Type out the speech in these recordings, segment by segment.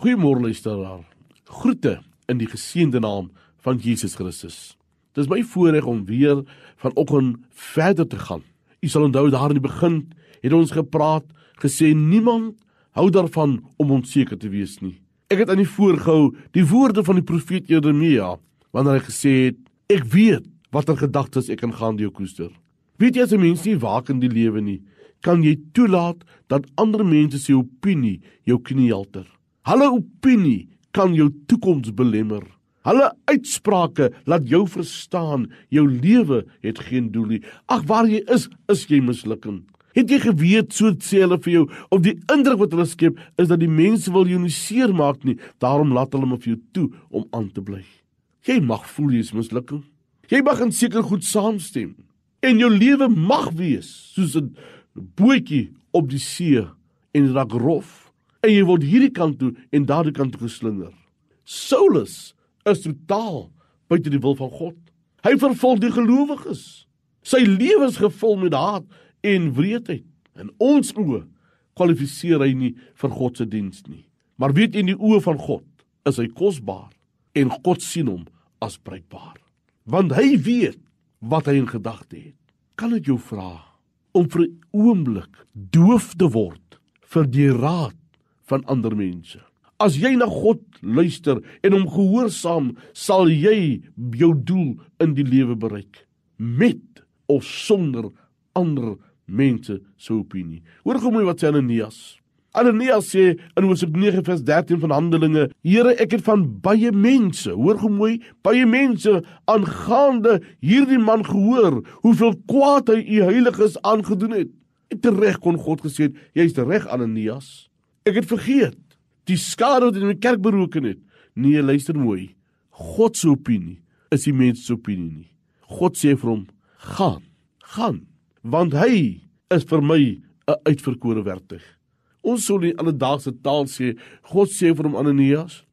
Goeiemôre luisteraar. Groete in die geseënde naam van Jesus Christus. Dis my voorreg om weer vanoggend verder te gaan. U sal onthou daar in die begin het ons gepraat, gesê niemand hou daarvan om onseker te wees nie. Ek het aan die voorgehou die woorde van die profeet Jeremia wanneer hy gesê het ek weet watter gedagtes ek in gaan jou koester. Weet jy as 'n mens nie waak in die lewe nie, kan jy toelaat dat ander mense se opinie jou kniehalter. Hulle opinie kan jou toekoms belemmer. Hulle uitsprake laat jou verstaan jou lewe het geen doel nie. Ag waar jy is, is jy mislukking. Het jy geweet so sê hulle vir jou of die indruk wat hulle skep is dat die mense wil jou nie seermaak nie, daarom laat hulle maar vir jou toe om aan te bly. Jy mag voel jy is mislukking. Jy mag in seker goed saamstem. En jou lewe mag wees soos 'n bootjie op die see en raak rof en jy word hierdie kant toe en daardie kant toe geslinger. Saulus is totaal buite die wil van God. Hy vervolg die gelowiges. Sy lewe is gevul met haat en wreedheid. In ons oë kwalifiseer hy nie vir God se diens nie. Maar weet in die oë van God is hy kosbaar en God sien hom as bruikbaar. Want hy weet wat hy in gedagte het. Kan ek jou vra om vir 'n oomblik doof te word vir die raad van ander mense. As jy na God luister en hom gehoorsaam, sal jy jou doel in die lewe bereik met of sonder ander mense se opinie. Hoor gou mooi wat sê Ananias. Ananias sê in Hosea 9 vers 13 van Handelinge: "Here, ek het van baie mense, hoor gou mooi, baie mense aangaande hierdie man gehoor, hoeveel kwaad hy u heiliges aangedoen het." En tereg kon God gesê het: "Jy's reg Ananias." Ek het vergeet die skade wat in die kerk berooken het. Nee, luister mooi. God se opinie is die mens se opinie nie. God sê vir hom: "Gaan, gaan, want hy is vir my 'n uitverkore werktuig." Ons sou in alledaagse taal sê, God sê vir hom Ananias: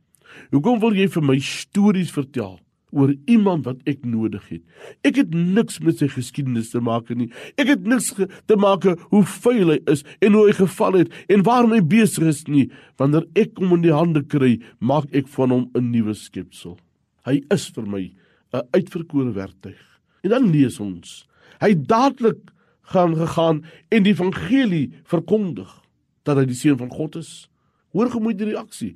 "Hoekom wil jy vir my stories vertel?" Oor iemand wat ek nodig het. Ek het niks met sy geskiedenis te maak nie. Ek het niks te maak hoe vuil hy is en hoe hy geval het en waarom hy besig is nie. Wanneer ek hom in die hande kry, maak ek van hom 'n nuwe skepsel. Hy is vir my 'n uitverkore werktuig. En dan lees ons, hy dadelik gaan gegaan en die evangelie verkondig dat hy die seun van God is. Hoor gemoed die reaksie.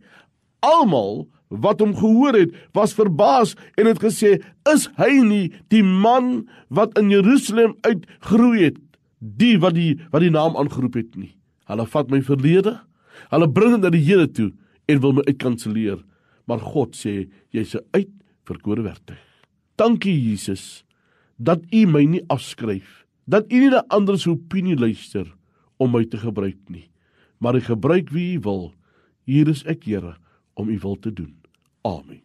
Almal wat hom gehoor het, was verbaas en het gesê: "Is hy nie die man wat in Jerusalem uitgeroei het, die wat die wat die naam aangeroep het nie?" Hulle vat my verlede, hulle bring dit na die Here toe en wil my uitkanselleer, maar God sê: "Jy's 'n uitverkore werktuig." Dankie Jesus dat U my nie afskryf, dat U nie na ander se opinie luister om my te gebruik nie, maar U gebruik wie U wil. Hier is ek, Here, om U wil te doen. army.